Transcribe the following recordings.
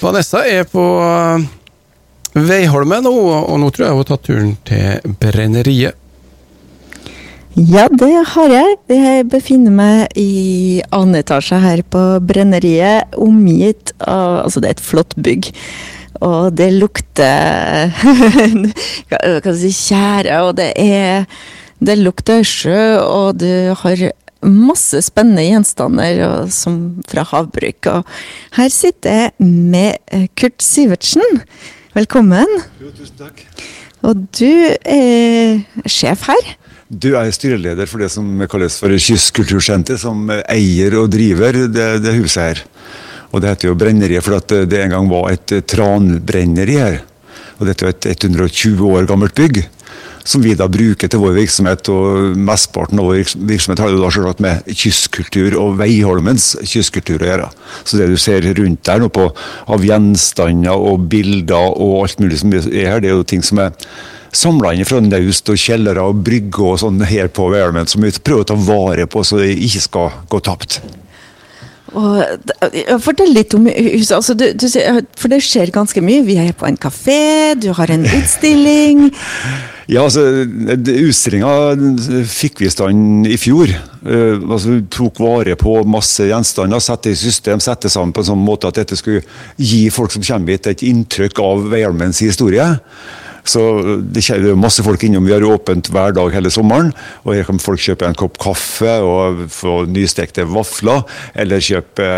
Vanessa er på uh, Veiholmen og nå tror jeg hun har tatt turen til Brenneriet. Ja, det har jeg. Jeg befinner meg i annen etasje her på Brenneriet, omgitt av Altså, det er et flott bygg. Og det lukter Hva skal jeg si Tjære, og det er Det lukter sjø, og du har masse spennende gjenstander og, som fra havbruk. Og her sitter jeg med eh, Kurt Sivertsen. Velkommen. Jo, tusen takk. Og du er sjef her. Du er styreleder for det som kalles for Kystkultursenter, som eier og driver det, det huset her. Og det heter jo Brenneriet for det en gang var et tranbrenneri her. Og dette er et 120 år gammelt bygg som vi da bruker til vår virksomhet. Og mesteparten av vår virksomhet har jo da selvsagt med kystkultur og Veiholmens kystkultur å gjøre. Så det du ser rundt der nå på, av gjenstander og bilder og alt mulig som er her, det er jo ting som er samla inn fra naust og kjellere og brygger og sånn her på Veiholmen, som vi prøver å ta vare på så det ikke skal gå tapt. Og, fortell litt om huset. Altså, du, du, for det skjer ganske mye. Vi er på en kafé, du har en utstilling. Ja, altså, Utstillinga fikk vi i stand i fjor. Uh, altså, tok vare på masse gjenstander, satte i system, satte sammen på en sånn måte at dette skulle gi folk som kommer hit, et inntrykk av Veiholmens historie. Så det er masse folk innom. Vi har åpent hver dag hele sommeren. og Her kan folk kjøpe en kopp kaffe og få nystekte vafler. Eller kjøpe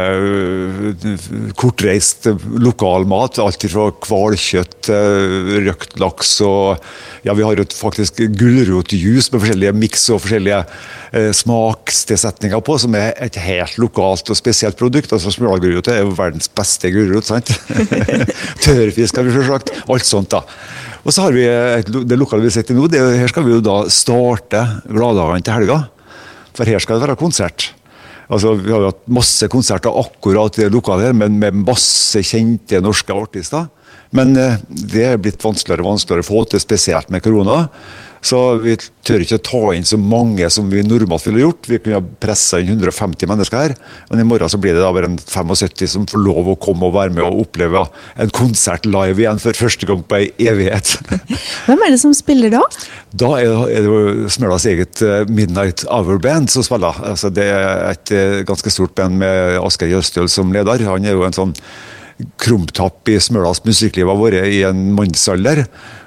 kortreist lokal mat. Alt fra hvalkjøtt, uh, røkt laks og ja, Vi har jo faktisk gulrotjuice med forskjellige miks og forskjellige uh, smakstilsetninger på, som er et helt lokalt og spesielt produkt. altså Smørgulrot er jo verdens beste gulrot. sant? Tørrfisk har vi selvsagt. Alt sånt. da. Og så har vi det lokale vi sitter i nå. Det, her skal vi jo da starte Gladdagene til helga. For her skal det være konsert. Altså, Vi har jo hatt masse konserter akkurat i det lokale her, men med masse kjente norske artister. Men eh, det er blitt vanskeligere og vanskeligere å få til, spesielt med korona. Så vi tør ikke ta inn så mange som vi normalt ville gjort. Vi kunne ha pressa inn 150 mennesker her, men i morgen så blir det da bare en 75 som får lov å komme og være med og oppleve en konsert live igjen for første gang på ei evighet. Hvem er det som spiller da? Da er det jo Smølas eget eh, Midnight Hour Band som spiller. Altså, det er et eh, ganske stort band med Asgeir Jøstøl som leder. Han er jo en sånn krumtapp i Smølas musikkliv har vært i en mannsalder.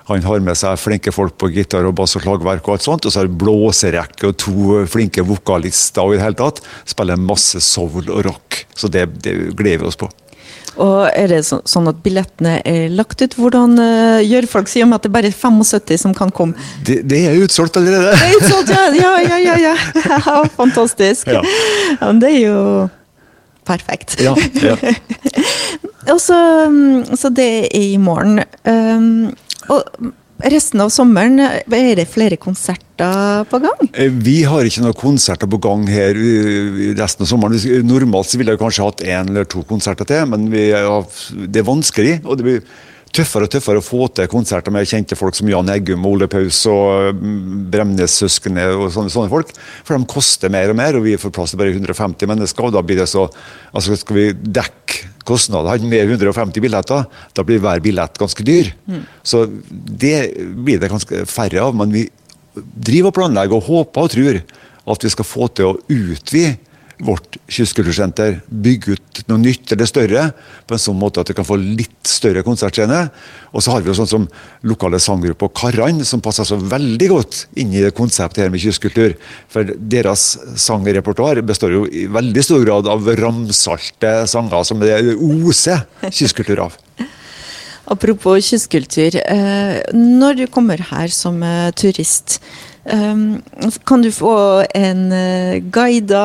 Han har med seg flinke folk på gitar og bass og slagverk og alt sånt. Og så har han blåserekke og to flinke vokalister og i det hele tatt. Spiller masse soul og rock. Så det, det gleder vi oss på. Og Er det så, sånn at billettene er lagt ut? Hvordan uh, gjør folk seg om at det bare er 75 som kan komme? Det, det er utsolgt allerede. Det er utsolgt, ja! Ja, ja, ja. ja. Fantastisk. Ja. ja. det er jo perfekt. Ja, ja. og så, mm, så det er i morgen. Um, og resten av sommeren, er det flere konserter på gang? Eh, vi har ikke noen konserter på gang her resten av sommeren. Normalt ville jeg kanskje hatt én eller to konserter til, men vi, det er vanskelig. og det blir tøffere og tøffere å få til konserter med kjente folk som Jan Eggum, Ole Paus og mm, Bremnes-søsknene og sånne, sånne, folk. For de koster mer og mer, og vi får plass til bare 150 mennesker. og da blir det så, altså Skal vi dekke kostnader med 150 billetter, da blir hver billett ganske dyr. Mm. Så det blir det ganske færre av. Men vi driver og planlegger og håper og tror at vi skal få til å utvide vårt kystkultursenter bygge ut noe nytt eller større, på en sånn måte at det kan få litt større konsertscene. Og så har vi jo sånn som lokale sanggrupper Karran, som passer så veldig godt inn i konseptet her med kystkultur. For deres sangrepertoar består jo i veldig stor grad av ramsalte sanger som det oser kystkultur av. Apropos kystkultur. Eh, når du kommer her som eh, turist, kan du få en uh, guida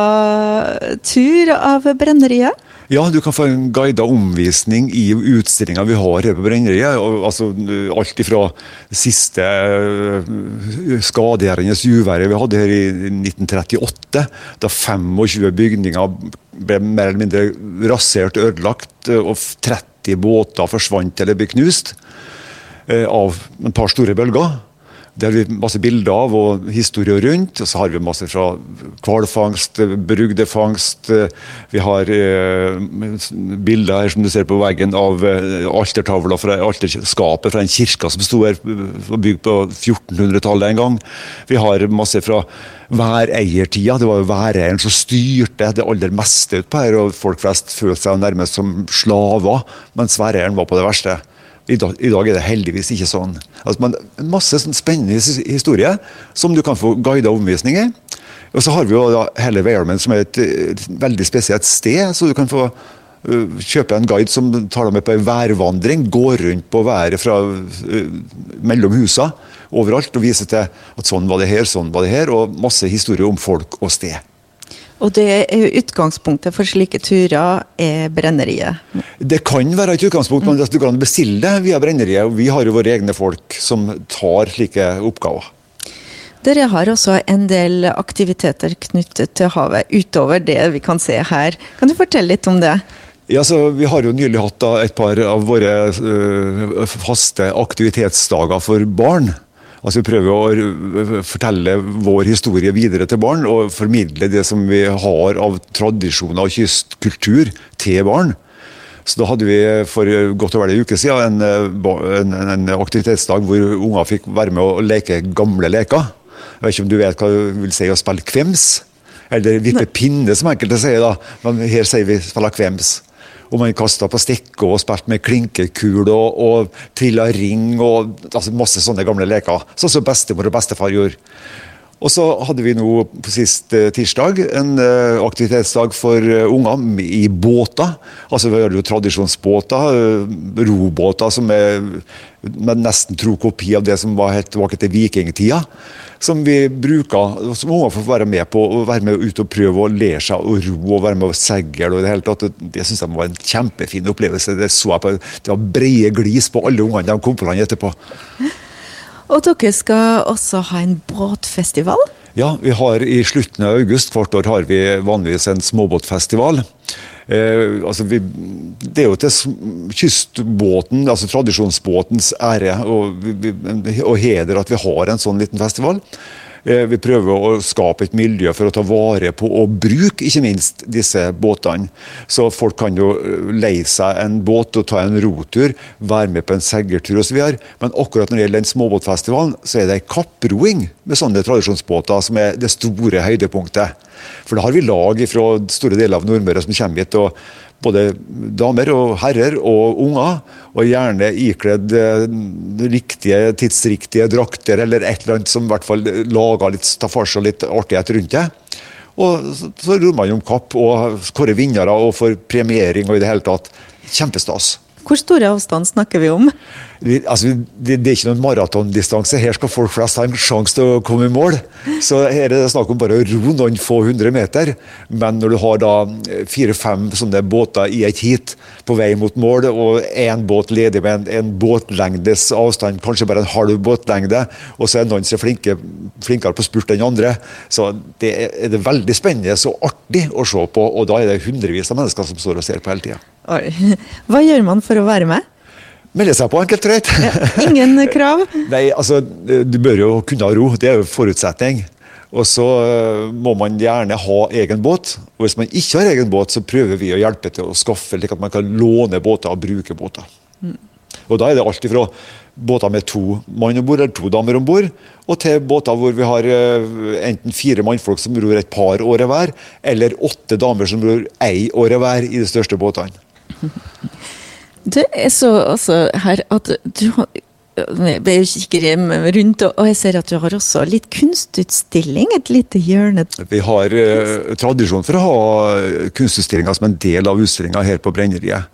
tur av brenneriet? Ja, du kan få en guida omvisning i utstillinga vi har her på Brenneriet. Altså, alt ifra siste uh, skadegjørende uværet vi hadde her i 1938, da 25 bygninger ble mer eller mindre rasert ødelagt, og 30 båter forsvant eller ble knust av et par store bølger. Det har vi masse bilder av og historier rundt. Og så har vi masse fra hvalfangst, brugdefangst. Vi har eh, bilder her som du ser på veggen av eh, altertavla fra alterskapet fra en kirke som sto her, var bygd på 1400-tallet en gang. Vi har masse fra væreiertida. Det var jo væreieren som styrte det aller meste utpå her, og folk flest følte seg nærmest som slaver, mens væreieren var på det verste. I dag, er det heldigvis ikke sånn. Altså, man, masse sånn spennende historier som du kan få guida omvisning i. Og så har vi jo da hele Weirman, som er et, et, veldig spesielt sted. Så du kan få uh, kjøpe en guide som tar deg med på en værvandring. Går rundt på været fra uh, mellom husa overalt og viser til at sånn var det her, sånn var det her. Og masse historier om folk og sted. Og det er jo utgangspunktet for slike turer er brenneriet? Det kan være et utgangspunkt, men du kan bestille det via brenneriet. og Vi har jo våre egne folk som tar slike oppgaver. Dere har også en del aktiviteter knyttet til havet, utover det vi kan se her. Kan du fortelle litt om det? Ja, så Vi har jo nylig hatt et par av våre uh, faste aktivitetsdager for barn. Altså Vi prøver å fortelle vår historie videre til barn, og formidle det som vi har av tradisjoner og kystkultur til barn. Så Da hadde vi for godt over en uke siden en, en, en, aktivitetsdag hvor unger fikk være med å leke gamle leker. Jeg vet ikke om du vet hva det vil si å spille kvems? Eller vippe pinne, som enkelte sier. da, Men her sier vi spille kvems. Og man kasta på stikker og spilte med klinkekule og, og trilla ring og altså masse sånne gamle leker. Sånn som bestemor og bestefar gjorde. Og så hadde vi nå på sist eh, tirsdag en eh, aktivitetsdag for eh, unger i båter. Altså Vi har jo tradisjonsbåter, robåter som er med nesten tro kopi av det som var helt tilbake til vikingtida som vi bruker, som unger får være med på. og Være med ut og prøve å lære seg å ro og være med å seile. og Det hele tatt, det syns jeg var en kjempefin opplevelse. Det så jeg på, det var brede glis på alle ungene de kom på land etterpå. Og dere skal også ha en båtfestival? Ja, vi har i slutten av august hvert år har vi vanligvis en småbåtfestival. Eh, altså vi, det er jo til kystbåten, altså tradisjonsbåtens ære og, og heder at vi har en sånn liten festival. Eh, vi prøver å skape et miljø for å ta vare på og bruke ikke minst disse båtene. Så folk kan jo eh, leie seg en båt og ta en rotur, være med på en seiltur osv. Men akkurat når det gjelder den småbåtfestivalen, så er det kapproing med sånne tradisjonsbåter som er det store høydepunktet. For da har vi lag fra store deler av Nordmøre som kommer hit. og både damer og herrer og unger, og gjerne ikledd eh, riktige, tidsriktige drakter eller et eller annet som i hvert fall lager litt staffasje og litt artighet rundt det. Og så, så ror man om kapp og kårer vinnere og får premiering og i det hele tatt. Kjempestas. Hvor store avstand snakker vi om? Vi, altså, det, det, er ikke noen maratondistanse. Her skal folk flest ha en sjanse til å komme i mål. Så her er det snakk om bare å ro noen få hundre meter. Men når du har da fire-fem sånne båter i et heat på vei mot mål, og én båt ledig med en, en, båtlengdes avstand, kanskje bare en halv båtlengde, og så er noen som er flinke, flinkere på spurt enn andre, så det er, er det veldig spennende og artig å se på. Og da er det hundrevis av mennesker som står og ser på hele tida. Hva gjør man for å være med? Melde seg på, enkelt og greit. Ja, ingen krav? Nei, altså, Du bør jo kunne ha ro, det er jo forutsetning. Og så uh, må man gjerne ha egen båt. Og hvis man ikke har egen båt, så prøver vi å hjelpe til å skaffe, slik at man kan låne båter og bruke båter. Mm. Og Da er det alt ifra båter med to mann om bord eller to damer om bord, og til båter hvor vi har uh, enten fire mannfolk som ror et par året hver, eller åtte damer som ror ei året hver i de største båtene. Det er så altså her at du har jeg kikker rundt, og jeg ser at du har også litt kunstutstilling, et lite hjørne. Vi har eh, tradisjon for å ha kunstutstillinger som en del av utstillinga her på Brenneriet.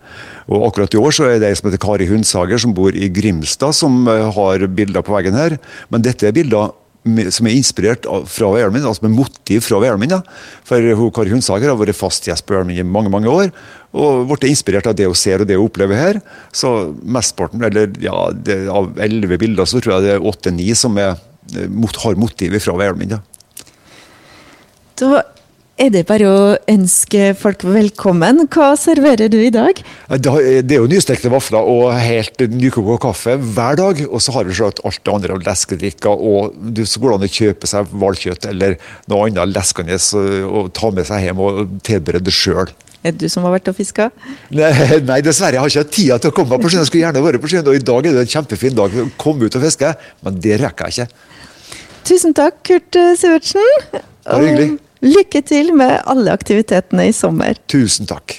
Og akkurat i år så er det ei som heter Kari Hundsager, som bor i Grimstad, som eh, har bilder på veggen her. Men dette er bilder som er inspirert fra Værmin, altså med motiv fra Værmin. Ja. For hun, Kari Hundsager har vært fast gjest på Værmin i mange mange år. Og blitt inspirert av det hun ser og det hun opplever her. Så mestparten, eller ja, det, av elleve bilder, så tror jeg det er åtte-ni som er, mot, har motiv fra Værmin. Ja. Da er det bare å ønske folk velkommen. Hva serverer du i dag? Det er jo nystekte vafler og helt nykoka kaffe hver dag. Og så har vi alt det andre av leskedrikker, og du så går det an å kjøpe seg hvalkjøtt eller noe annet leskende og ta med seg hjem og tilberede det sjøl. Er det du som har vært og fiska? Nei, nei, dessverre. Jeg har ikke tida til å komme meg på sjøen. Jeg skulle gjerne vært på sjøen, og i dag er det en kjempefin dag. å komme ut og fiske, men det rekker jeg ikke. Tusen takk, Kurt Sivertsen. Bare hyggelig. Lykke til med alle aktivitetene i sommer. Tusen takk.